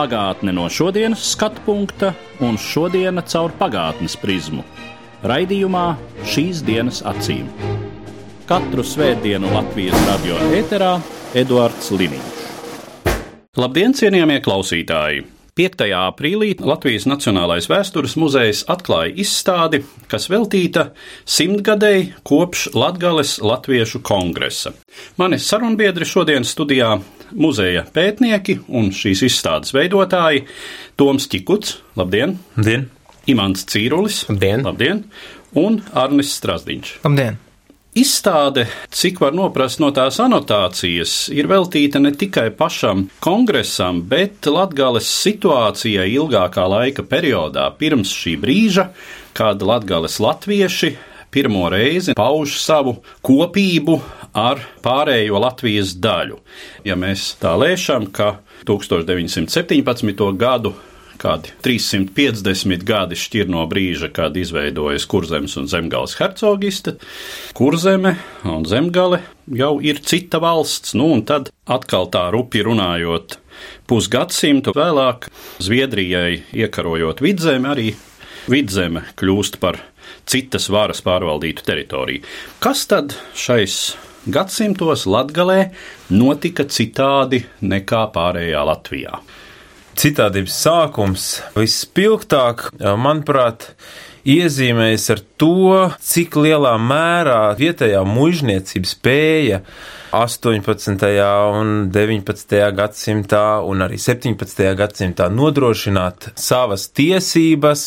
Pagātne no šodienas skatu punkta un šodienas caur pagātnes prizmu. Raidījumā šīs dienas acīm. Katru svētdienu Latvijas radio ēterā Eduards Liniņš. Labdien, cienījamie klausītāji! 5. aprīlī Latvijas Nacionālais vēstures muzejs atklāja izstādi, kas veltīta simtgadēji kopš Latgales Latviešu kongresa. Mani sarunbiedri šodien studijā muzeja pētnieki un šīs izstādes veidotāji Toms Čikuts, labdien! Labdien! Imants Cīrulis, Labdien! labdien! Un Arnis Strasdiņš. Labdien! Izstāde, cik var noprast no tās anotācijas, ir veltīta ne tikai pašam kongresam, bet Latvijas situācijai ilgākā laika periodā pirms šī brīža, kad Latvijas latvieši pirmo reizi pauž savu kopību ar pārējo Latvijas daļu. Ja mēs tā lēšam, ka 1917. gadu kādi 350 gadi šķir no brīža, kad izveidojas Kurzemes un Zemgales hercogiste. Kurzeme un Zemgale jau ir cita valsts, nu un tad atkal tā rupi runājot, pusgadsimtu vēlāk Zviedrijai iekarojot vidzemi, arī vidzeme kļūst par citas varas pārvaldītu teritoriju. Kas tad šais gadsimtos Latgalē notika citādi nekā pārējā Latvijā? Citādības sākums vispilgtāk, manuprāt, iezīmējas ar to, cik lielā mērā vietējā mužniecība spēja 18. un 19. gadsimtā un arī 17. gadsimtā nodrošināt savas tiesības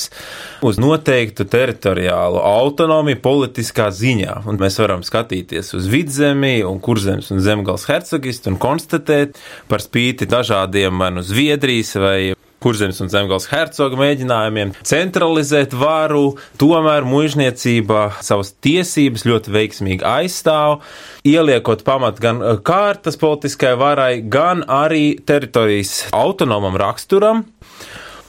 uz noteiktu teritoriālu autonomiju politiskā ziņā. Un mēs varam skatīties uz vidzemi un kurzemes un zemgals hercogistu un konstatēt par spīti dažādiem vai nu Zviedrijas vai Kurzemes un Zemgals hercoga mēģinājumiem centralizēt varu, tomēr mužniecība savas tiesības ļoti veiksmīgi aizstāv, ieliekot pamat gan kārtas politiskai varai, gan arī teritorijas autonomam raksturam.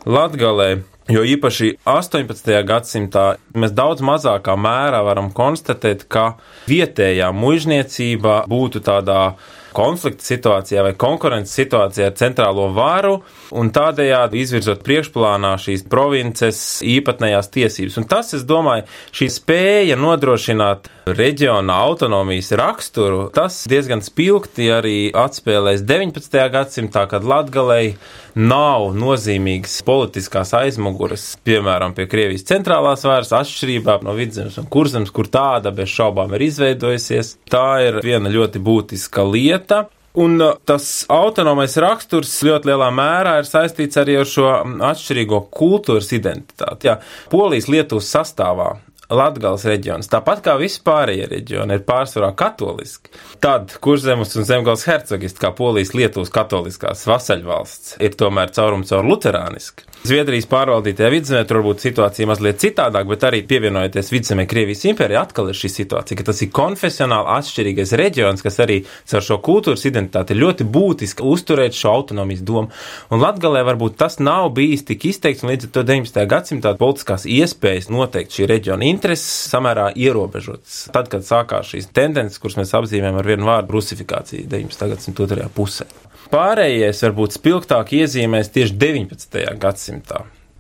Latgalē Jo īpaši 18. gadsimtā mēs daudz mazākā mērā varam konstatēt, ka vietējā mužniecība būtu tādā konflikta situācijā vai konkurences situācijā ar centrālo varu un tādējādi izvirzot priekšplānā šīs provinces īpatnējās tiesības. Un tas, es domāju, šī spēja nodrošināt reģiona autonomijas raksturu, tas diezgan spilgti arī atspēlēs 19. gadsimtā, kad Latgalei nav nozīmīgas politiskās aizmuguras, piemēram, pie Krievijas centrālās varas, atšķirībā no vidzemes un kurzemes, kur tāda bez šaubām ir izveidojusies. Tā ir viena ļoti būtiska lieta. Un tas autonomais raksturs ļoti lielā mērā ir saistīts arī ar šo atšķirīgo kultūras identitāti. Jā, Polijas Lietuvas sastāvā Latgales reģions, tāpat kā vispārējie reģioni, ir pārsvarā katoliski. Tad Kurzemes un Zemgales hercogists, kā Polijas Lietuvas katoliskās vasaļvalsts, ir tomēr caurum caur luterāniski. Zviedrijas pārvaldītajā vidzemē tur varbūt situācija mazliet citādāk, bet arī pievienojoties vidzemē Krievijas impērijai, atkal ir šī situācija, ka tas ir konfesionāli atšķirīgais reģions, kas arī caur šo kultūras identitāti ļoti būtiski uzturēt šo autonomijas domu. Un Latgalē varbūt tas nav bijis tik izteikts, un līdz ar to 19. gadsimtā politiskās iespējas noteikt šī reģiona intereses samērā ierobežotas. Tad, kad sākās šīs tendences, kuras mēs apzīmējam ar vienu vārdu rusifikāciju 19. gadsimta otrajā pusē. Pārējais varbūt spilgtāk iezīmēs tieši 19. gadsimtā.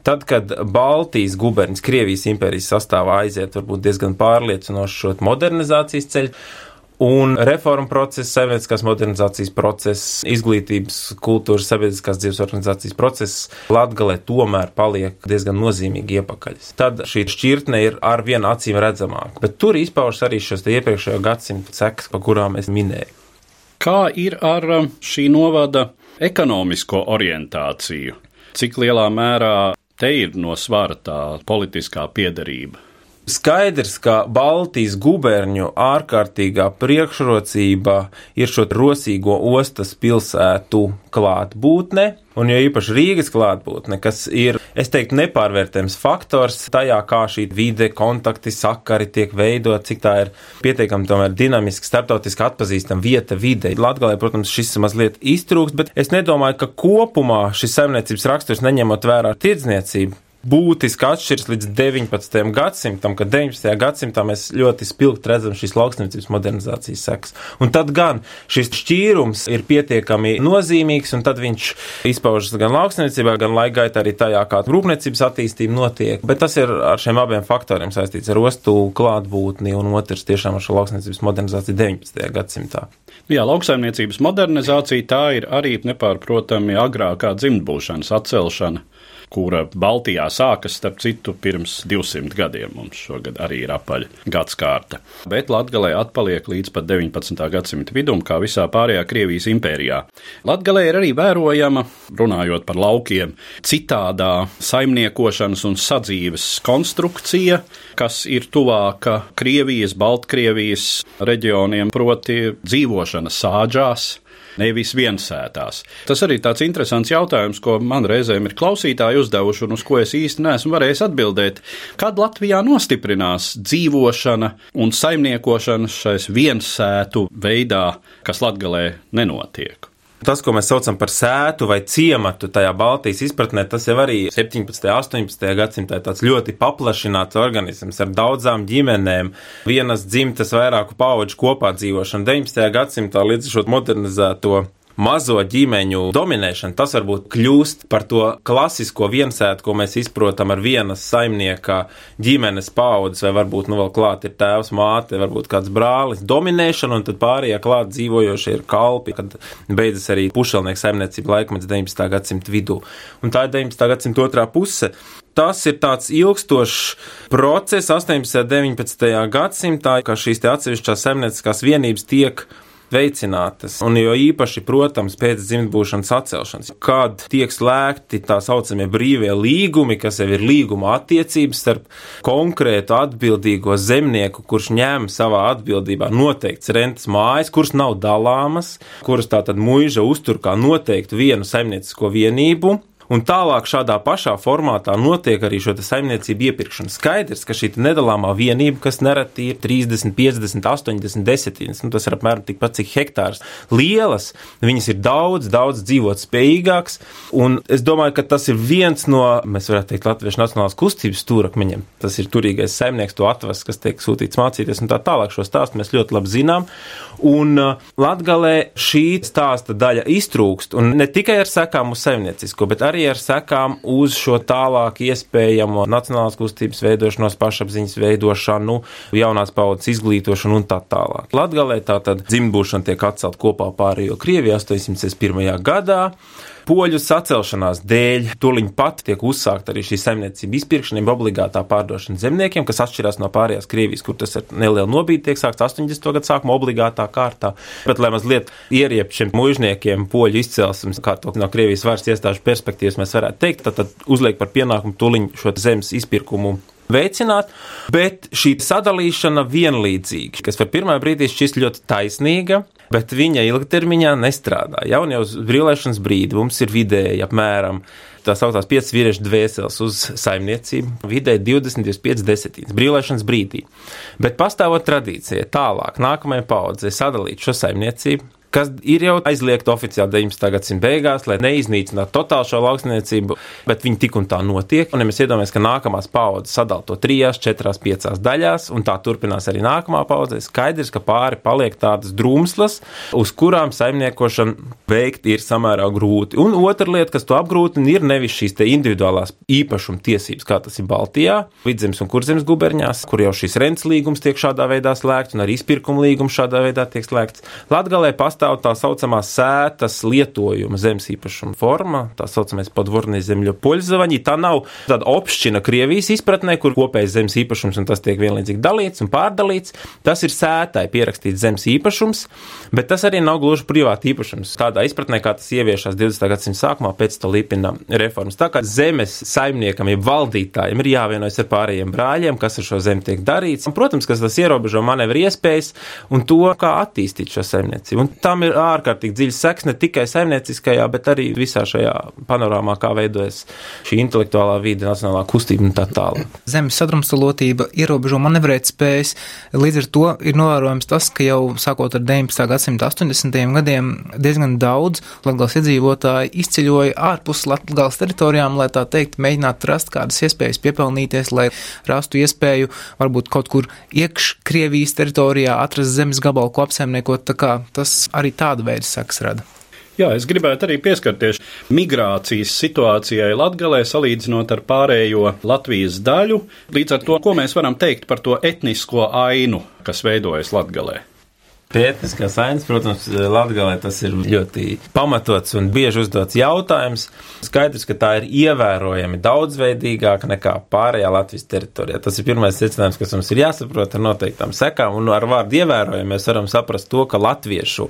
Tad, kad Baltijas guberņas Krievijas impērijas sastāvā aiziet varbūt diezgan pārliecinoši šo modernizācijas ceļu, Un reformu process, sabiedriskās modernizācijas process, izglītības, kultūras, sabiedriskās dzīves organizācijas process Latgalē tomēr paliek diezgan nozīmīgi iepakaļ. Tad šī šķirtne ir ar vienu acīm redzamāka, bet tur izpaužas arī šos iepriekšējo gadsimtu sekas, pa kurām es minēju. Kā ir ar šī novada ekonomisko orientāciju? Cik lielā mērā te ir no svara tā politiskā piederība? Skaidrs, ka Baltijas guberņu ārkārtīgā priekšrocība ir šo rosīgo ostas pilsētu klātbūtne, un jo īpaši Rīgas klātbūtne, kas ir, es teiktu, nepārvērtējams faktors tajā, kā šī vide, kontakti, sakari tiek veidot, cik tā ir pietiekami tomēr dinamiski, starptautiski atpazīstama vieta vide. Latgalē, protams, šis mazliet iztrūkst, bet es nedomāju, ka kopumā šis saimniecības raksturs neņemot vērā tirdzniecību, būtiski atšķiras līdz 19. gadsimtam, kad 19. gadsimtā mēs ļoti spilgti redzam šīs lauksniecības modernizācijas sekas. Un tad gan šis šķīrums ir pietiekami nozīmīgs, un tad viņš izpaužas gan lauksniecībā, gan laika gaitā arī tajā, kā rūpniecības attīstība notiek. Bet tas ir ar šiem abiem faktoriem saistīts ar ostu klātbūtni un otrs tiešām ar šo lauksniecības modernizāciju 19. gadsimtā. Jā, lauksaimniecības modernizācija tā ir arī nepārprotami agrākā dzimtbūšanas atcelšana kura Baltijā sākas, starp citu, pirms 200 gadiem. Mums šogad arī ir apaļa gadskārta. Bet Latvijā atpaliek līdz pat 19. gadsimta vidum, kā visā pārējā Krievijas impērijā. Latvijā ir arī vērojama, runājot par laukiem, citādā saimniekošanas un sadzīves konstrukcija, kas ir tuvāka Krievijas, Baltkrievijas reģioniem, proti dzīvošana sāģās nevis viensētās. Tas arī tāds interesants jautājums, ko man reizēm ir klausītāji uzdevuši un uz ko es īsti neesmu varējis atbildēt. Kad Latvijā nostiprinās dzīvošana un saimniekošana šais viensētu veidā, kas Latgalē nenotiek? Tas, ko mēs saucam par sētu vai ciematu tajā Baltijas izpratnē, tas jau arī 17. un 18. gadsimtā ir tāds ļoti paplašināts organisms ar daudzām ģimenēm, vienas dzimtas vairāku pauģu kopā dzīvošanu. 19. gadsimtā līdz šo modernizēto mazo ģimeņu dominēšana, tas varbūt kļūst par to klasisko viensētu, ko mēs izprotam ar vienas saimnieka ģimenes paudzes, vai varbūt nu vēl klāt ir tēvs, māte, varbūt kāds brālis, dominēšana, un tad pārējie klāt dzīvojošie ir kalpi, kad beidzas arī pušelnieku saimniecība laikmets 19. gadsimta vidū. Un tā ir 19. gadsimta otrā puse. Tas ir tāds ilgstošs process 18. un 19. gadsimtā, ka šīs atsevišķās saimnieciskās vienības tiek veicinātas, un jo īpaši, protams, pēc dzimtbūšanas atcelšanas, kad tiek slēgti tā saucamie brīvie līgumi, kas jau ir līguma attiecības starp konkrētu atbildīgo zemnieku, kurš ņem savā atbildībā noteikts rentes mājas, kuras nav dalāmas, kuras tātad muiža uztur kā noteiktu vienu saimniecisko vienību, Un tālāk šādā pašā formātā notiek arī šo saimniecību iepirkšana. Skaidrs, ka šī nedalāmā vienība, kas nereti ir 30, 50, 80 desmitines, nu, tas ir apmēram tikpat cik hektārs lielas, viņas ir daudz, daudz dzīvot spējīgākas. Un es domāju, ka tas ir viens no, mēs varētu teikt, Latviešu nacionālās kustības stūrakmeņiem. Tas ir turīgais saimnieks to atvests, kas tiek sūtīts mācīties, un tā tālāk šo stāstu mēs ļoti labi zinām. Un uh, Latgalē šī stāsta daļa iztrūkst, un ne tikai ar sekām uz saimniecisko, bet arī ar sekām uz šo tālāk iespējamo nacionālās kustības veidošanos, pašapziņas veidošanu, jaunās paudzes izglītošanu un tā tālāk. Latgalē tā tad dzimtbūšana tiek atcelt kopā pārējo Krieviju 801. gadā. Poļu sacelšanās dēļ tūlīt pat tiek uzsākta arī šī saimniecība izpirkšana, obligātā pārdošana zemniekiem, kas atšķirās no pārējās Krievijas, kur tas ir neliela nobīde, tiek sākts 80. gadu sākumā obligātā kārtā. Bet, lai mazliet ieriept šiem mužniekiem poļu izcelsmes, kā to no Krievijas varas iestāžu perspektīvas mēs varētu teikt, tad, tad uzliek par pienākumu tūlīt šo zemes izpirkumu veicināt, bet šī sadalīšana vienlīdzīgi, kas var pirmā brīdī šķist ļoti taisnīga, bet viņa ilgtermiņā nestrādā. Jau jau uz brīvlaišanas brīdi mums ir vidēji apmēram tā sauktās 5 vīriešu dvēseles uz saimniecību, vidēji 20, 25 desmitīnas brīvlaišanas brīdī. Bet pastāvot tradīcijai tālāk, nākamajai paudzei sadalīt šo saimniecību, kas ir jau aizliegta oficiāli 19. gadsimta beigās, lai neiznīcinātu totāli šo lauksniecību, bet viņi tik un tā notiek. Un ja mēs iedomājamies, ka nākamās paudzes sadala to trijās, četrās, piecās daļās, un tā turpinās arī nākamā paudze, skaidrs, ka pāri paliek tādas drumslas, uz kurām saimniekošana veikt ir samērā grūti. Un otra lieta, kas to apgrūtina, ir nevis šīs individuālās īpašuma tiesības, kā tas ir Baltijā, Vidzemes un Kurzemes guberņās, kur jau šis rents līgums tiek šādā veidā slēgts, un arī izpirkuma līgums šādā veidā tiek slēgts. Latgalē pastāv pastāv tā saucamā sētas lietojuma zemes īpašuma forma, tā saucamais podvornī zemļu poļzavaņi. Tā nav tāda opšķina Krievijas izpratnē, kur kopējais zemes īpašums un tas tiek vienlīdzīgi dalīts un pārdalīts. Tas ir sētai pierakstīts zemes īpašums, bet tas arī nav gluži privāti īpašums. Tādā izpratnē, kā tas ieviešās 20. gadsimta sākumā pēc Stalipina reformas. Tā kā zemes saimniekam, ja valdītājiem ir jāvienojas ar pārējiem brāļiem, kas ar šo zemi tiek darīts. Un, protams, ka tas ierobežo manevru iespējas un to, kā attīstīt šo saimniecību. Un tam ir ārkārtīgi dziļs seks ne tikai saimnieciskajā, bet arī visā šajā panorāmā, kā veidojas šī intelektuālā vide, nacionālā kustība un tā tālāk. Zemes sadrumstalotība ierobežo manevrēt spējas, līdz ar to ir novērojams tas, ka jau sākot ar 19. gadsimta 80. gadiem diezgan daudz latgals iedzīvotāji izceļoja ārpus latgals teritorijām, lai tā teikt, mēģinātu rast kādas iespējas piepelnīties, lai rastu iespēju varbūt kaut kur iekš Krievijas teritorijā atrast zemes gabalu, ko apsaimniekot, tā kā tas arī tāda veida saks rada. Jā, es gribētu arī pieskarties migrācijas situācijai Latvijā, salīdzinot ar pārējo Latvijas daļu. Līdz ar to, ko mēs varam teikt par to etnisko ainu, kas veidojas Latvijā. Pētniskās ainas, protams, Latvijā tas ir ļoti pamatots un bieži uzdots jautājums. Skaidrs, ka tā ir ievērojami daudzveidīgāka nekā pārējā Latvijas teritorijā. Tas ir pirmais secinājums, kas mums ir jāsaprot ar noteiktām sekām, un ar vārdu ievērojami mēs varam saprast to, ka latviešu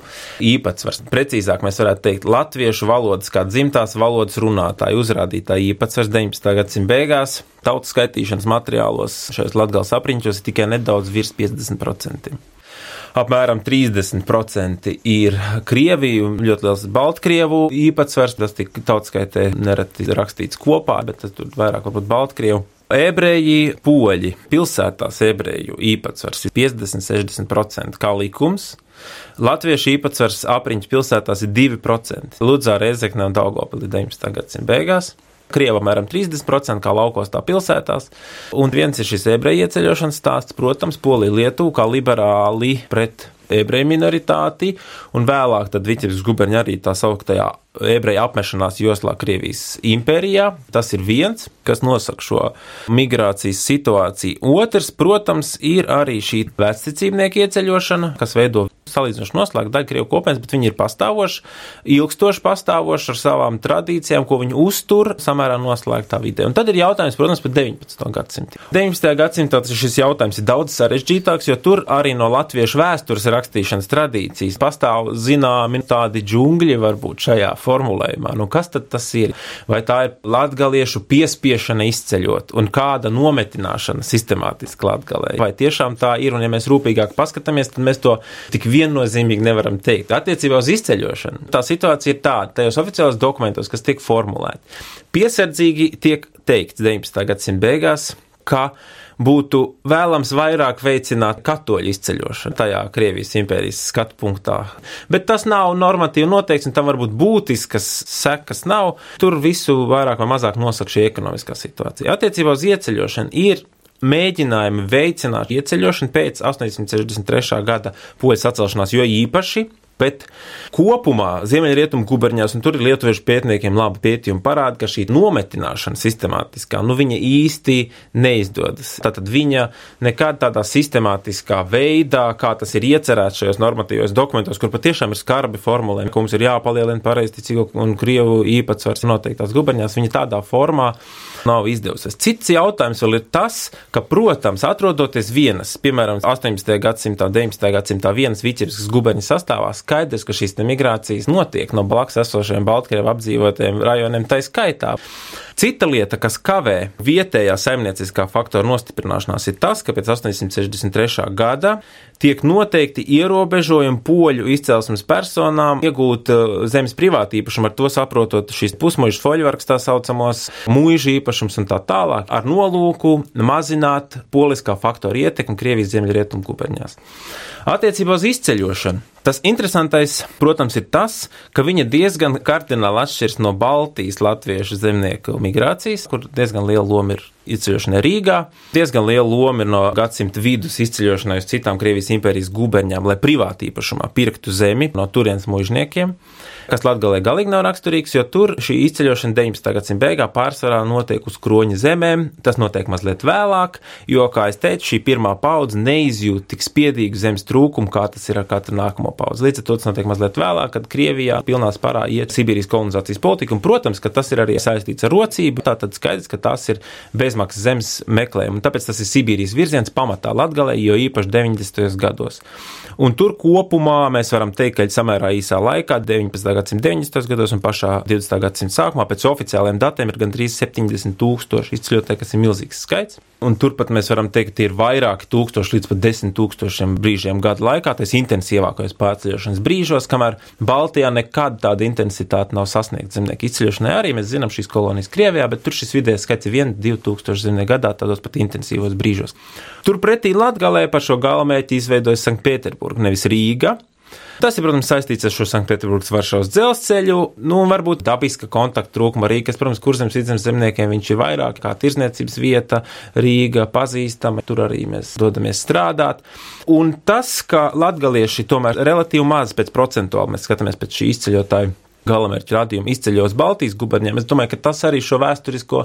īpatsvars, precīzāk mēs varētu teikt, latviešu valodas kā dzimtās valodas runātāju uzrādītāju īpatsvars 19. gadsimta beigās tautas skaitīšanas materiālos šajos latgals apriņķos ir tikai nedaudz virs 50% apmēram 30% ir Krieviju, ļoti liels Baltkrievu īpatsvars, tas tik tautskaitē nereti rakstīts kopā, bet tas tur vairāk varbūt Baltkrievu. Ebreji, poļi, pilsētās ebreju īpatsvars ir 50-60% kā likums. Latviešu īpatsvars apriņķu pilsētās ir 2%. Ludzā, Rezekne un Daugopilī 19. gadsimta beigās. Krieva apmēram 30%, kā laukos, tā pilsētās. Un viens ir šis ebreju ieceļošanas stāsts, protams, Polija, Lietuva kā liberāli pret ebreju minoritāti, un vēlāk tad Vitebisks guberņa arī tā sauktajā ebreju apmešanās joslā Krievijas impērijā. Tas ir viens, kas nosaka šo migrācijas situāciju. Otrs, protams, ir arī šī vecticībnieku ieceļošana, kas veido salīdzinoši noslēgta daļa Krievu kopienas, bet viņi ir pastāvoši, ilgstoši pastāvoši ar savām tradīcijām, ko viņi uztur samērā noslēgtā vidē. Un tad ir jautājums, protams, par 19. gadsimtu. 19. gadsimtā šis jautājums ir daudz sarežģītāks, jo tur arī no latviešu vēstures rakstīšanas tradīcijas pastāv zināmi tādi džungļi varbūt šajā formulējumā. Nu, kas tad tas ir? Vai tā ir latgaliešu piespiešana izceļot un kāda nometināšana sistemātiski latgalē? Vai tiešām tā ir? Un ja mēs rūpīgāk paskatāmies, tad mēs to tik viennozīmīgi nevaram teikt. Attiecībā uz izceļošanu tā situācija ir tāda, tajos oficiālos dokumentos, kas tiek formulēti. Piesardzīgi tiek teikts 19. gadsimta beigās, ka būtu vēlams vairāk veicināt katoļu izceļošanu tajā Krievijas impērijas skatu punktā. Bet tas nav normatīvi noteikts, un tam varbūt būtiskas sekas nav. Tur visu vairāk vai mazāk nosaka šī ekonomiskā situācija. Attiecībā uz ieceļošanu ir mēģinājumi veicināt ieceļošanu pēc 863. gada poļu sacelšanās, jo īpaši Bet kopumā Ziemeļrietumu guberņās, un tur ir lietuviešu pētniekiem labi pētījumi, parāda, ka šī nometināšana sistemātiskā, nu viņa īsti neizdodas. Tātad viņa nekad tādā sistemātiskā veidā, kā tas ir iecerēts šajos normatīvos dokumentos, kur patiešām ir skarbi formulējumi, ka mums ir jāpalielina pareizticīgo un krievu īpatsvars noteiktās guberņās, viņa tādā formā nav izdevusies. Cits jautājums vēl ir tas, ka, protams, atrodoties vienas, piemēram, 18. gadsimtā, 19. gadsimtā vienas Viķeriskas guberņas sastāvā, skaidrs, ka šīs migrācijas notiek no blakus esošiem Baltkrievu apdzīvotiem rajoniem tai skaitā. Cita lieta, kas kavē vietējā saimnieciskā faktora nostiprināšanās, ir tas, ka pēc 863. gada tiek noteikti ierobežojumi poļu izcelsmes personām iegūt uh, zemes privātīpašumu, ar to saprotot šīs pusmužu foļvarks tā saucamos, mūža īpašums un tā tālāk, ar nolūku mazināt poliskā faktora ietekmi Krievijas ziemeļrietumu guberņās. Attiecībā uz izceļošanu. Tas interesantais, protams, ir tas, ka viņa diezgan kardināli atšķiras no Baltijas latviešu zemnieku migrācijas, kur diezgan liela loma ir izceļošanai Rīgā. Diezgan liela loma ir no gadsimta vidus izceļošanai uz citām Krievijas impērijas guberņām, lai privāti īpašumā pirktu zemi no turienes mužniekiem kas Latvijā galīgi nav raksturīgs, jo tur šī izceļošana 19. gadsimta beigās pārsvarā notiek uz kroņa zemēm. Tas notiek mazliet vēlāk, jo, kā jau teicu, šī pirmā paudze neizjūt tik spiedīgu zemes trūkumu, kā tas ir ar katru nākamo paudzi. Līdz ar to tas notiek mazliet vēlāk, kad Krievijā pilnā spārā iet Sibīrijas kolonizācijas politika, un, protams, ka tas ir arī saistīts ar rocību. Tā tad skaidrs, ka tas ir bezmaksas zemes meklējumi, un tāpēc tas ir Sibīrijas virziens pamatā Latgalē, jo īpaši 90. gados. Un tur kopumā mēs varam teikt, ka samērā īsā laikā, 19 gadsimta 90. gados un pašā 20. gadsimta sākumā pēc oficiāliem datiem ir gandrīz 70 tūkstoši izceļotāji, kas ir milzīgs skaits. Un turpat mēs varam teikt, ka ir vairāki tūkstoši līdz pat desmit tūkstošiem brīžiem gadu laikā, tas intensīvākais pārceļošanas brīžos, kamēr Baltijā nekad tāda intensitāte nav sasniegta zemnieku izceļošanai. Arī mēs zinām šīs kolonijas Krievijā, bet tur šis vidējais skaits ir 1-2 zemnieku gadā, tādos pat intensīvos brīžos. Turpretī Latgalē par šo galamērķi izveidojas Sanktpēterburga, nevis Rīga. Tas ir, protams, saistīts ar šo Sanktpēterburgas Varšavas dzelzceļu, nu, un varbūt dabiska kontakta trūkuma arī, kas, protams, kurzems vidzemes zemniekiem viņš ir vairāk kā tirzniecības vieta, Rīga pazīstama, tur arī mēs dodamies strādāt. Un tas, ka latgalieši tomēr relatīvi maz pēc procentuāli, mēs skatāmies pēc šī izceļotāju galamērķa radījumu izceļos Baltijas guberniem. Es domāju, ka tas arī šo vēsturisko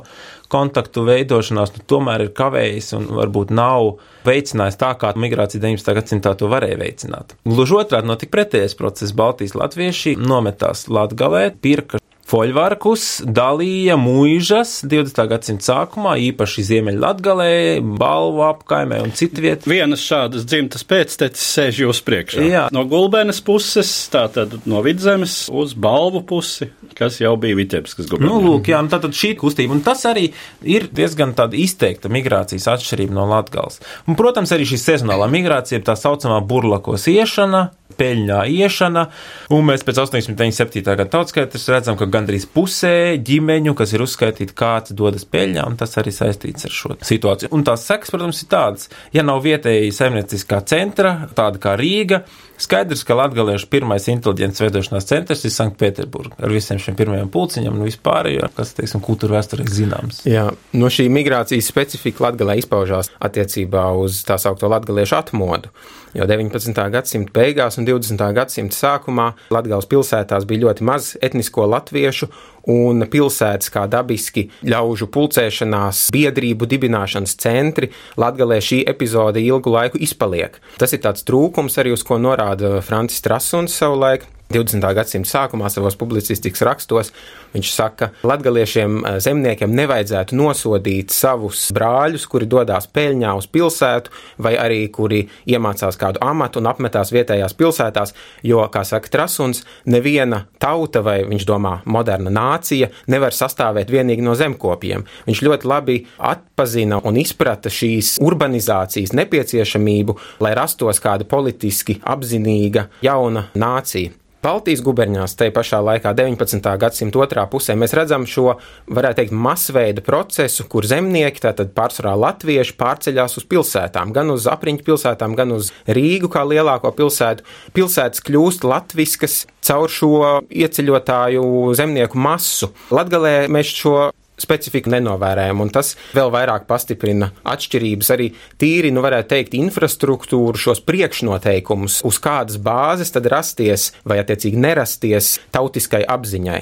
kontaktu veidošanās nu, tomēr ir kavējis un varbūt nav veicinājis tā, kā migrācija 19. gadsimtā to varēja veicināt. Gluži otrādi notika pretējais process. Baltijas latvieši nometās Latgalē, pirka Foļvarkus dalīja mūžas 20. gadsimta sākumā, īpaši Ziemeļlatgalē, Balvu apkaimē un citu vietu. Vienas šādas dzimtas pēctecis sēž jūs priekšā. Jā. No Gulbēnas puses, tātad no Vidzemes uz Balvu pusi, kas jau bija Vitebskas gubernija. Nu, lūk, jā, nu tātad šī kustība, un tas arī ir diezgan tāda izteikta migrācijas atšķirība no Latgals. Un, protams, arī šī sezonālā migrācija, tā saucamā burlakos iešana, peļņā iešana, un mēs pēc 87. gada tautskaitas redzam, ka gandrīz pusē ģimeņu, kas ir uzskaitīti, kāds dodas peļņā, un tas arī saistīts ar šo situāciju. Un tās sekas, protams, ir tādas, ja nav vietēji saimnieciskā centra, tāda kā Rīga, Skaidrs, ka latgaliešu pirmais inteliģents veidošanās centrs ir Sanktpēterburga ar visiem šiem pirmajiem pulciņiem un vispārējo, kas, teiksim, kultūra vēsturē zināms. Jā, no šī migrācijas specifika Latgalē izpaužās attiecībā uz tā saukto latgaliešu atmodu. Jo 19. gadsimta beigās un 20. gadsimta sākumā Latvijas pilsētās bija ļoti maz etnisko latviešu, un pilsētas kā dabiski ļaužu pulcēšanās, biedrību dibināšanas centri Latvijā šī epizode ilgu laiku izpaliek. Tas ir tāds trūkums arī uz ko norāda Francis Trasuns savulaik. 20. gadsimta sākumā savos publicistikas rakstos viņš saka, ka latgaliešiem eh, zemniekiem nevajadzētu nosodīt savus brāļus, kuri dodas peļņā uz pilsētu, vai arī kuri iemācās kādu amatu un apmetās vietējās pilsētās, jo, kā saka Trasuns, neviena tauta vai viņš domā moderna nācija nevar sastāvēt vienīgi no zemkopiem. Viņš ļoti labi atpazina un izprata šīs urbanizācijas nepieciešamību, lai rastos kāda politiski apzinīga jauna nācija. Baltijas guberņās, te pašā laikā, 19. gadsimta otrā pusē, mēs redzam šo, varētu teikt, masveida procesu, kur zemnieki, tātad pārsvarā latvieši, pārceļās uz pilsētām, gan uz apriņķu pilsētām, gan uz Rīgu kā lielāko pilsētu. Pilsētas kļūst latviskas caur šo ieceļotāju zemnieku masu. Latgalē mēs šo specifiku nenovērējam, un tas vēl vairāk pastiprina atšķirības arī tīri, nu varētu teikt, infrastruktūru, šos priekšnoteikumus, uz kādas bāzes tad rasties vai attiecīgi nerasties tautiskai apziņai.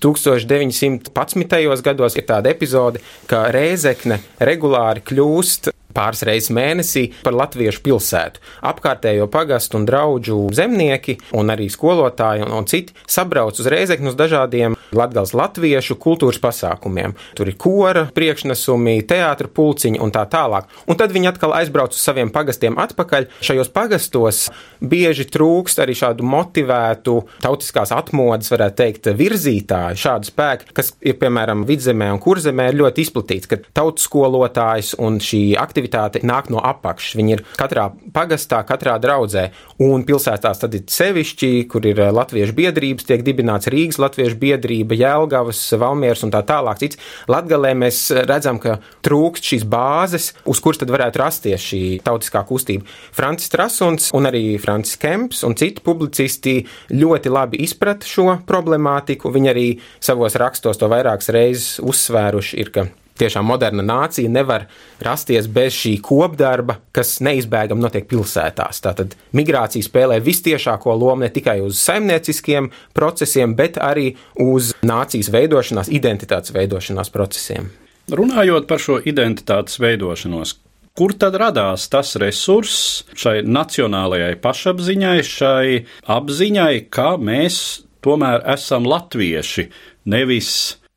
1911. gados ir tāda epizode, ka Rēzekne regulāri kļūst pāris reizes mēnesī par latviešu pilsētu. Apkārtējo pagastu un draugu zemnieki, un arī skolotāji un, un citi sabrauc uz Reizeknu uz dažādiem latgals latviešu kultūras pasākumiem. Tur ir kora priekšnesumi, teātra pulciņi un tā tālāk. Un tad viņi atkal aizbrauc uz saviem pagastiem atpakaļ. Šajos pagastos bieži trūkst arī šādu motivētu tautiskās atmodas, varētu teikt, virzītāju, šādu spēku, kas ir piemēram vidzemē un kurzemē ļoti izplatīts, kad tautas skolotājs un šī aktivitāte aktivitāte nāk no apakšas. Viņi ir katrā pagastā, katrā draudzē. Un pilsētās tad ir sevišķi, kur ir eh, latviešu biedrības, tiek dibināts Rīgas latviešu biedrība, Jēlgavas, Valmieras un tā tālāk. Cits. Latgalē mēs redzam, ka trūkst šīs bāzes, uz kuras tad varētu rasties šī tautiskā kustība. Francis Trasuns un arī Francis Kemps un citi publicisti ļoti labi izprata šo problemātiku. Viņi arī savos rakstos to vairākas reizes uzsvēruši, ir, ka tiešām moderna nācija nevar rasties bez šī kopdarba, kas neizbēgami notiek pilsētās. Tātad migrācija spēlē vistiešāko lomu ne tikai uz saimnieciskiem procesiem, bet arī uz nācijas veidošanās, identitātes veidošanās procesiem. Runājot par šo identitātes veidošanos, kur tad radās tas resurss šai nacionālajai pašapziņai, šai apziņai, ka mēs tomēr esam latvieši, nevis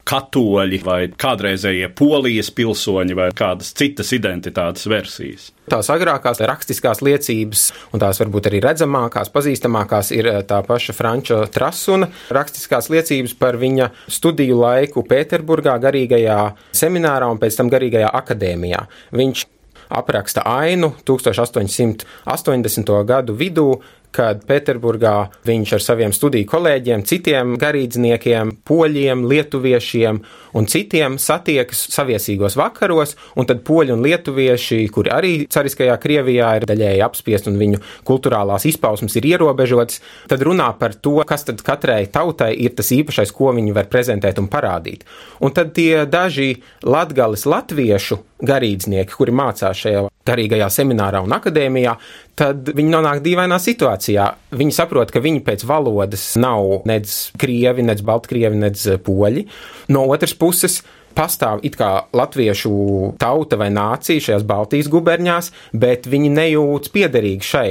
katoļi vai kādreizējie polijas pilsoņi vai kādas citas identitātes versijas. Tās agrākās rakstiskās liecības, un tās varbūt arī redzamākās, pazīstamākās, ir eh, tā paša Franča Trasuna rakstiskās liecības par viņa studiju laiku Pēterburgā, garīgajā seminārā un pēc tam garīgajā akadēmijā. Viņš apraksta ainu 1880. gadu vidū, kad Pēterburgā viņš ar saviem studiju kolēģiem, citiem garīdzniekiem, poļiem, lietuviešiem un citiem satiekas saviesīgos vakaros, un tad poļi un lietuvieši, kuri arī cariskajā Krievijā ir daļēji apspiesti un viņu kultūrālās izpausmes ir ierobežotas, tad runā par to, kas tad katrai tautai ir tas īpašais, ko viņi var prezentēt un parādīt. Un tad tie daži latgales latviešu garīdznieki, kuri mācās šajā garīgajā seminārā un akadēmijā, tad viņi nonāk dīvainā situācijā. Viņi saprot, ka viņi pēc valodas nav nec krievi, nec baltkrievi, nec poļi. No otras puses, pastāv it kā latviešu tauta vai nācija šajās Baltijas gubernijās, bet viņi nejūtas piederīgi šai.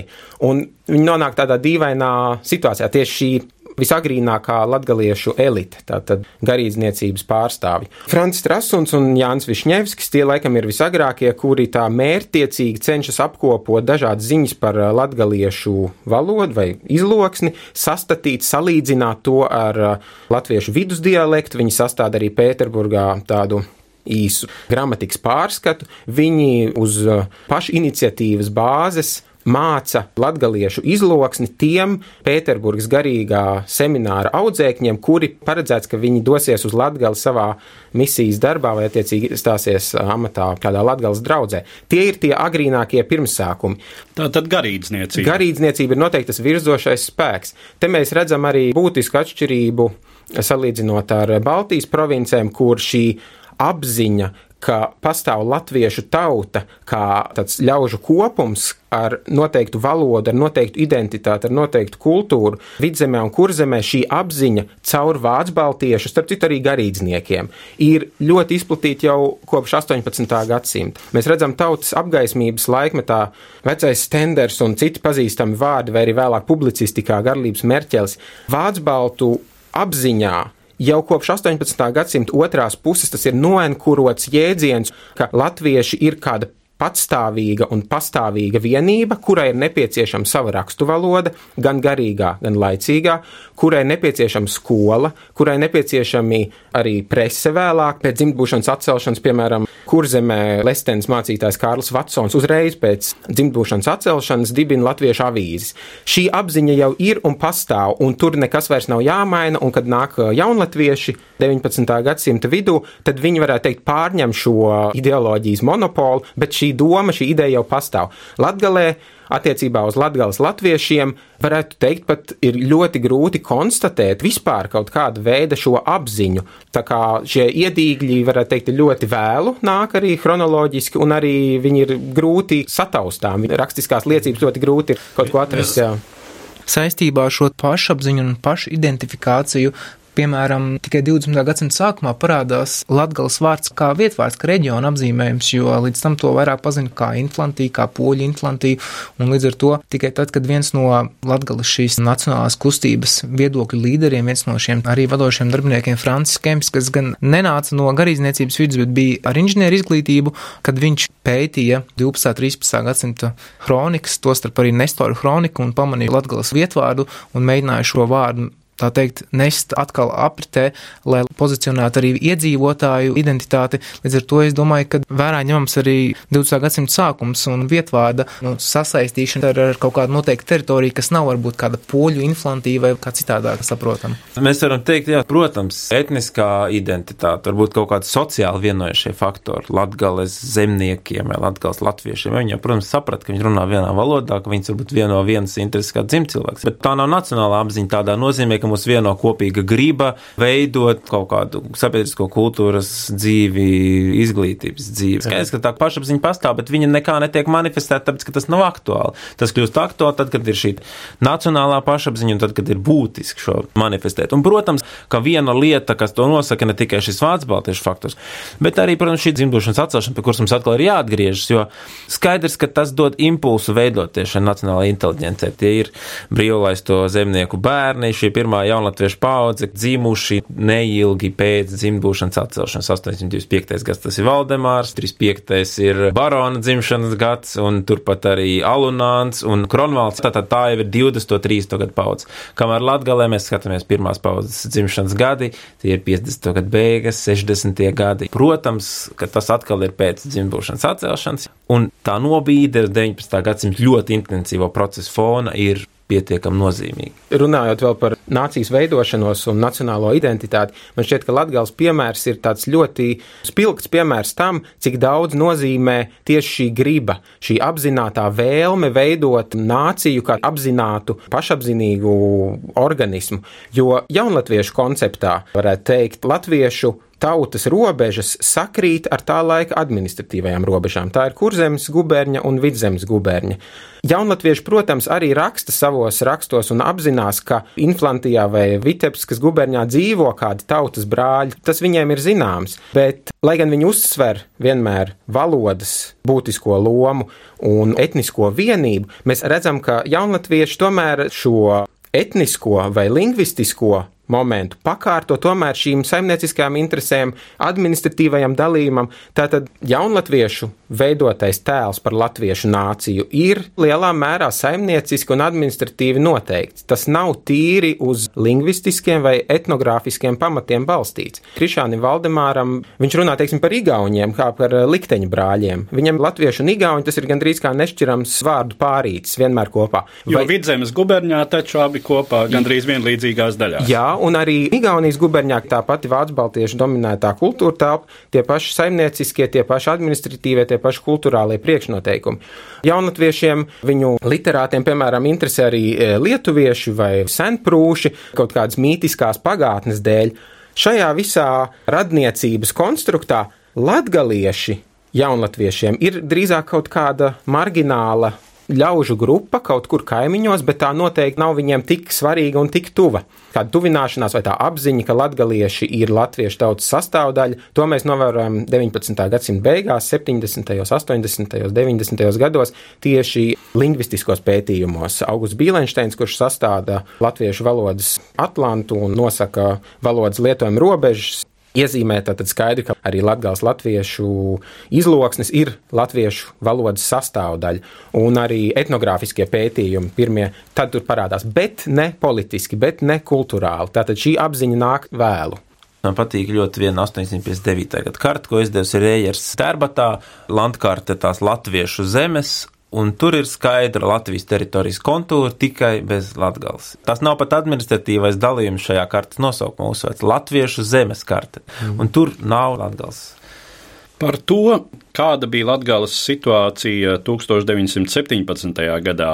Un viņi nonāk tādā dīvainā situācijā. Tieši šī visagrīnākā latgaliešu elite, tātad garīdzniecības pārstāvi. Frants Trasuns un Jānis Višņevskis tie laikam ir visagrākie, kuri tā mērtiecīgi cenšas apkopot dažādas ziņas par latgaliešu valodu vai izloksni, sastatīt, salīdzināt to ar latviešu vidusdialektu. Viņi sastāda arī Pēterburgā tādu īsu gramatikas pārskatu. Viņi uz pašu iniciatīvas bāzes māca latgaliešu izloksni tiem Pēterburgas garīgā semināra audzēkņiem, kuri paredzēts, ka viņi dosies uz Latgali savā misijas darbā vai attiecīgi stāsies amatā kādā Latgales draudzē. Tie ir tie agrīnākie pirmsākumi. Tā tad garīdzniecība. Garīdzniecība ir noteikti tas virzošais spēks. Te mēs redzam arī būtisku atšķirību salīdzinot ar Baltijas provincēm, kur šī apziņa, ka pastāv latviešu tauta kā tāds ļaužu kopums ar noteiktu valodu, ar noteiktu identitāti, ar noteiktu kultūru. Vidzemē un kurzemē šī apziņa caur vācu baltiešu, starp citu arī garīdzniekiem, ir ļoti izplatīta jau kopš 18. gadsimta. Mēs redzam tautas apgaismības laikmetā vecais stenders un citi pazīstami vārdi, vai arī vēlāk publicistikā garlības merķelis, vācu baltu apziņā Jau kopš 18. gadsimta otrās puses tas ir noenkurots jēdziens, ka latvieši ir kāda patstāvīga un pastāvīga vienība, kurai ir nepieciešama sava raksturvaloda, gan garīgā, gan laicīgā, kurai ir nepieciešama skola, kurai nepieciešami arī prese vēlāk, pēc dzimtbūšanas atcelšanas, piemēram, kurzemē Lestens mācītājs Kārlis Vatsons uzreiz pēc dzimtbūšanas atcelšanas dibina latviešu avīzes. Šī apziņa jau ir un pastāv, un tur nekas vairs nav jāmaina, un kad nāk jaunatvieši 19. gadsimta vidū, tad viņi varētu teikt pārņem šo ideoloģijas monopolu, bet šī doma, šī ideja jau pastāv. Latgalē attiecībā uz latgales latviešiem varētu teikt, pat ir ļoti grūti konstatēt vispār kaut kādu veidu šo apziņu. Tā kā šie iedīgļi, varētu teikt, ļoti vēlu nāk arī chronoloģiski, un arī viņi ir grūti sataustām. Rakstiskās liecības ļoti grūti ir kaut ko atrast. Jā saistībā ar šo pašapziņu un pašidentifikāciju Piemēram, tikai 20. gadsimta sākumā parādās Latgales vārds kā vietvārds, kā reģiona apzīmējums, jo līdz tam to vairāk pazina kā inflantī, kā poļu inflantī, un līdz ar to tikai tad, kad viens no Latgales šīs nacionālās kustības viedokļu līderiem, viens no šiem arī vadošiem darbiniekiem, Francis Kemps, kas gan nenāca no garīdzniecības vidus, bet bija ar inženieru izglītību, kad viņš pētīja 12. un 13. gadsimta kronikas, tostarp arī Nestoru kroniku un pamanīja Latgales vietvārdu un mēģināja šo vārdu tā teikt, nest atkal apritē, lai pozicionētu arī iedzīvotāju identitāti. Līdz ar to es domāju, ka vērā ņemams arī 20. gadsimta sākums un vietvārda nu, sasaistīšana ar, ar kaut kādu noteiktu teritoriju, kas nav varbūt kāda poļu inflantīva vai kā citādāk saprotam. Mēs varam teikt, jā, protams, etniskā identitāte, varbūt kaut kādi sociāli vienojušie faktori latgales zemniekiem vai latgales latviešiem. Viņi, protams, saprat, ka viņi runā vienā valodā, ka viņas varbūt vieno vienas intereses kā dzimcilvēks, bet tā nav nacionālā apziņa tādā nozīmē, ka mums vieno kopīga griba veidot kaut kādu sabiedrisko kultūras dzīvi, izglītības dzīvi. Skaidrs, ka tā pašapziņa pastāv, bet viņa nekā netiek manifestēta, tāpēc, ka tas nav aktuāli. Tas kļūst aktuāli tad, kad ir šī nacionālā pašapziņa un tad, kad ir būtiski šo manifestēt. Un, protams, ka viena lieta, kas to nosaka, ne tikai šis vārds baltiešu faktors, bet arī, protams, šī dzimdošanas atcelšana, pie kuras mums atkal ir jāatgriežas, jo skaidrs, ka tas dod impulsu veidoties šai nacionālajai inteliģencei. Tie ir brīvlaisto zemnieku bērni, šī pirmā jaunatviešu paudze, dzīvuši neilgi pēc dzimšanas atcelšanas. 825. gads tas ir Valdemārs, 35. ir Barona dzimšanas gads, un turpat arī Alunāns un Kronvalds. Tātad tā jau ir 20. 30. gadu paudze. Kamēr Latgalē mēs skatāmies pirmās paudzes dzimšanas gadi, tie ir 50. gadu beigas, 60. gadi. Protams, ka tas atkal ir pēc dzimšanas atcelšanas, un tā nobīde 19. gadsimta ļoti intensīvo procesu fona ir pietiekami nozīmīgi. Runājot vēl par nācijas veidošanos un nacionālo identitāti, man šķiet, ka Latvijas piemērs ir tāds ļoti spilgts piemērs tam, cik daudz nozīmē tieši šī griba, šī apzināta vēlme veidot nāciju kā apzinātu, pašapzinīgu organismu. Jo jaunatviešu konceptā varētu teikt, latviešu tautas robežas sakrīt ar tā laika administratīvajām robežām. Tā ir kurzemes guberņa un vidzemes guberņa. Jaunatvieši, protams, arī raksta savos rakstos un apzinās, ka Inflantijā vai Vitebskas guberņā dzīvo kādi tautas brāļi. Tas viņiem ir zināms, bet, lai gan viņi uzsver vienmēr valodas būtisko lomu un etnisko vienību, mēs redzam, ka jaunatvieši tomēr šo etnisko vai lingvistisko momentu pakārto tomēr šīm saimnieciskajām interesēm, administratīvajam dalījumam. Tātad jaunatviešu veidotais tēls par latviešu nāciju ir lielā mērā saimnieciski un administratīvi noteikts. Tas nav tīri uz lingvistiskiem vai etnogrāfiskiem pamatiem balstīts. Krišāni Valdemāram viņš runā, teiksim, par igauņiem, kā par likteņu brāļiem. Viņam latviešu un igauņu tas ir gandrīz kā nešķirams vārdu pārītis vienmēr kopā. Vai... Jo vidzemes guberņā taču abi kopā gandrīz vienlīdzīgās daļās. Jā, un arī Igaunijas guberņā tā pati Vācu baltiešu dominētā kultūra telpa, tie paši saimnieciskie, tie paši administratīvie, tie paši kultūrālie priekšnoteikumi. Jaunatviešiem, viņu literātiem, piemēram, interesē arī e, lietuvieši vai senprūši kaut kādas mītiskās pagātnes dēļ. Šajā visā radniecības konstruktā latgalieši jaunatviešiem ir drīzāk kaut kāda margināla ļaužu grupa kaut kur kaimiņos, bet tā noteikti nav viņiem tik svarīga un tik tuva. Kāda tuvināšanās vai tā apziņa, ka latgalieši ir latviešu tautas sastāvdaļa, to mēs novērojam 19. gadsimta beigās, 70., 80., 90. gados tieši lingvistiskos pētījumos. Augusts Bīlensteins, kurš sastāda latviešu valodas atlantu un nosaka valodas lietojumu robežas, iezīmē tātad skaidri, ka arī latgals latviešu izloksnes ir latviešu valodas sastāvdaļa, un arī etnogrāfiskie pētījumi pirmie tad tur parādās, bet ne politiski, bet ne kulturāli. Tātad šī apziņa nāk vēlu. Man patīk ļoti viena 859. gada karte, ko izdevusi Rējers Stērbatā, landkarte tās latviešu zemes, un tur ir skaidra Latvijas teritorijas kontūra tikai bez latgales. Tas nav pat administratīvais dalījums šajā kartes nosaukumā uzsvērts - Latviešu zemes karte, mm. un tur nav latgales. Par to, kāda bija Latvijas situācija 1917. gadā,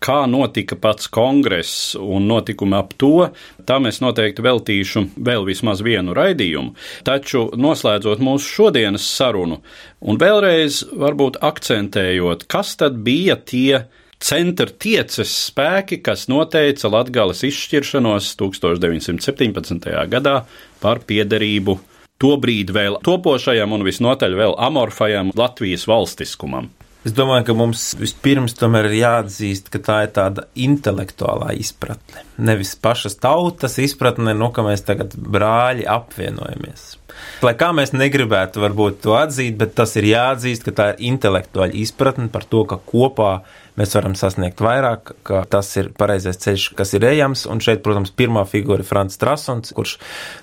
kā notika pats kongress un notikumi ap to, tam es noteikti veltīšu vēl vismaz vienu raidījumu. Taču noslēdzot mūsu šodienas sarunu un vēlreiz varbūt akcentējot, kas tad bija tie centra tieces spēki, kas noteica Latvijas izšķiršanos 1917. gadā par piederību tobrīd vēl topošajam un visnotaļ vēl amorfajam Latvijas valstiskumam. Es domāju, ka mums vispirms tomēr ir jāatzīst, ka tā ir tāda intelektuālā izpratne. Nevis pašas tautas izpratne, no ka mēs tagad brāļi apvienojamies. Lai kā mēs negribētu varbūt to atzīt, bet tas ir jāatzīst, ka tā ir intelektuāla izpratne par to, ka kopā mēs varam sasniegt vairāk, ka tas ir pareizais ceļš, kas ir ejams. Un šeit, protams, pirmā figūra ir Frants Trasons, kurš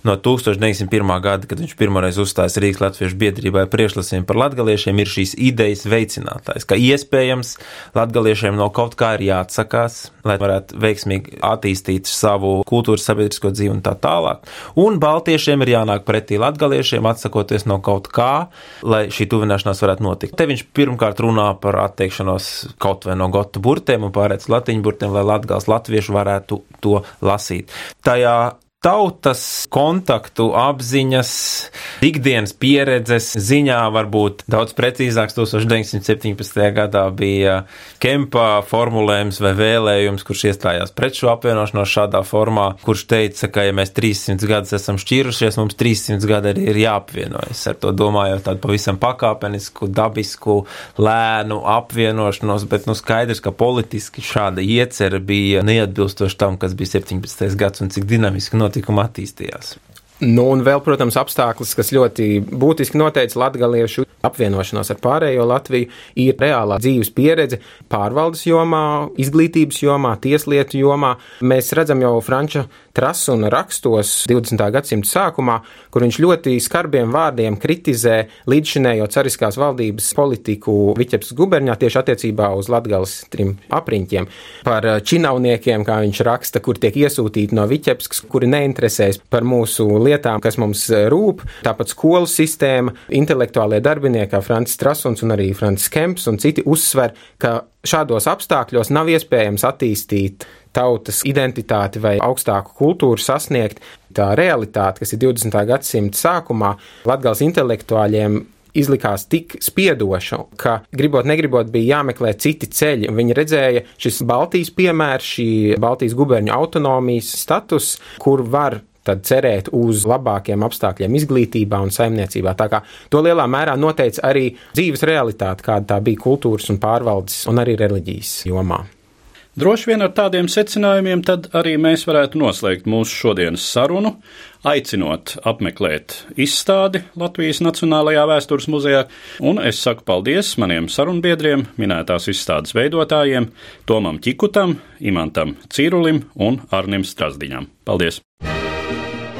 no 1901. gada, kad viņš pirmoreiz uzstājas Rīgas Latviešu biedrībā priekšlasījumi par latgaliešiem, ir šīs idejas veicinātājs, ka iespējams latgaliešiem no kaut kā ir jāatsakās, lai varētu veiksmīgi attīstīt savu kultūras sabiedrisko dzīvi un tā tālāk. Un baltiešiem ir jānāk pretī latgaliešiem, atsakoties no kaut kā, lai šī tuvināšanās varētu notikt. Te viņš pirmkārt runā par atteikšanos kaut vai no gotu burtiem un pārēc latiņu burtiem, lai latgals latvieši varētu to lasīt. Tajā tautas kontaktu, apziņas, ikdienas pieredzes ziņā varbūt daudz precīzāks 1917. gadā bija Kempa formulējums vai vēlējums, kurš iestājās pret šo apvienošanos šādā formā, kurš teica, ka ja mēs 300 gadus esam šķīrušies, mums 300 gadi arī ir jāapvienojas. Ar to domājot tādu pavisam pakāpenisku, dabisku, lēnu apvienošanos, bet nu skaidrs, ka politiski šāda iecerē bija neatbilstoši tam, kas bija 17. gads un cik dinamiski notika notikumi attīstījās. Nu, un vēl, protams, apstākļus, kas ļoti būtiski noteica latgaliešu apvienošanos ar pārējo Latviju, ir reālā dzīves pieredze pārvaldes jomā, izglītības jomā, tieslietu jomā. Mēs redzam jau Franča Trasuna rakstos 20. gadsimta sākumā, kur viņš ļoti skarbiem vārdiem kritizē līdzšinējo cariskās valdības politiku Viķeps guberņā tieši attiecībā uz Latgales trim apriņķiem. Par činauniekiem, kā viņš raksta, kur tiek iesūtīti no Viķepskas, kuri neinteresēs par mūsu lietām, kas mums rūp. Tāpat skolu sistēma, intelektuālie darbinieki kā Francis Trasuns un arī Francis Kemps un citi uzsver, ka šādos apstākļos nav iespējams attīstīt tautas identitāti vai augstāku kultūru sasniegt. Tā realitāte, kas ir 20. gadsimta sākumā, Latgals intelektuāļiem izlikās tik spiedoša, ka gribot, negribot, bija jāmeklē citi ceļi. Viņi redzēja šis Baltijas piemērs, šī Baltijas guberņu autonomijas status, kur var tad cerēt uz labākiem apstākļiem izglītībā un saimniecībā. Tā kā to lielā mērā noteica arī dzīves realitāte, kāda tā bija kultūras un pārvaldes un arī reliģijas jomā. Droši vien ar tādiem secinājumiem tad arī mēs varētu noslēgt mūsu šodienas sarunu, aicinot apmeklēt izstādi Latvijas Nacionālajā vēstures muzejā, un es saku paldies maniem sarunbiedriem, minētās izstādes veidotājiem, Tomam Čikutam, Imantam Cīrulim un Arnim Strasdiņam. Paldies!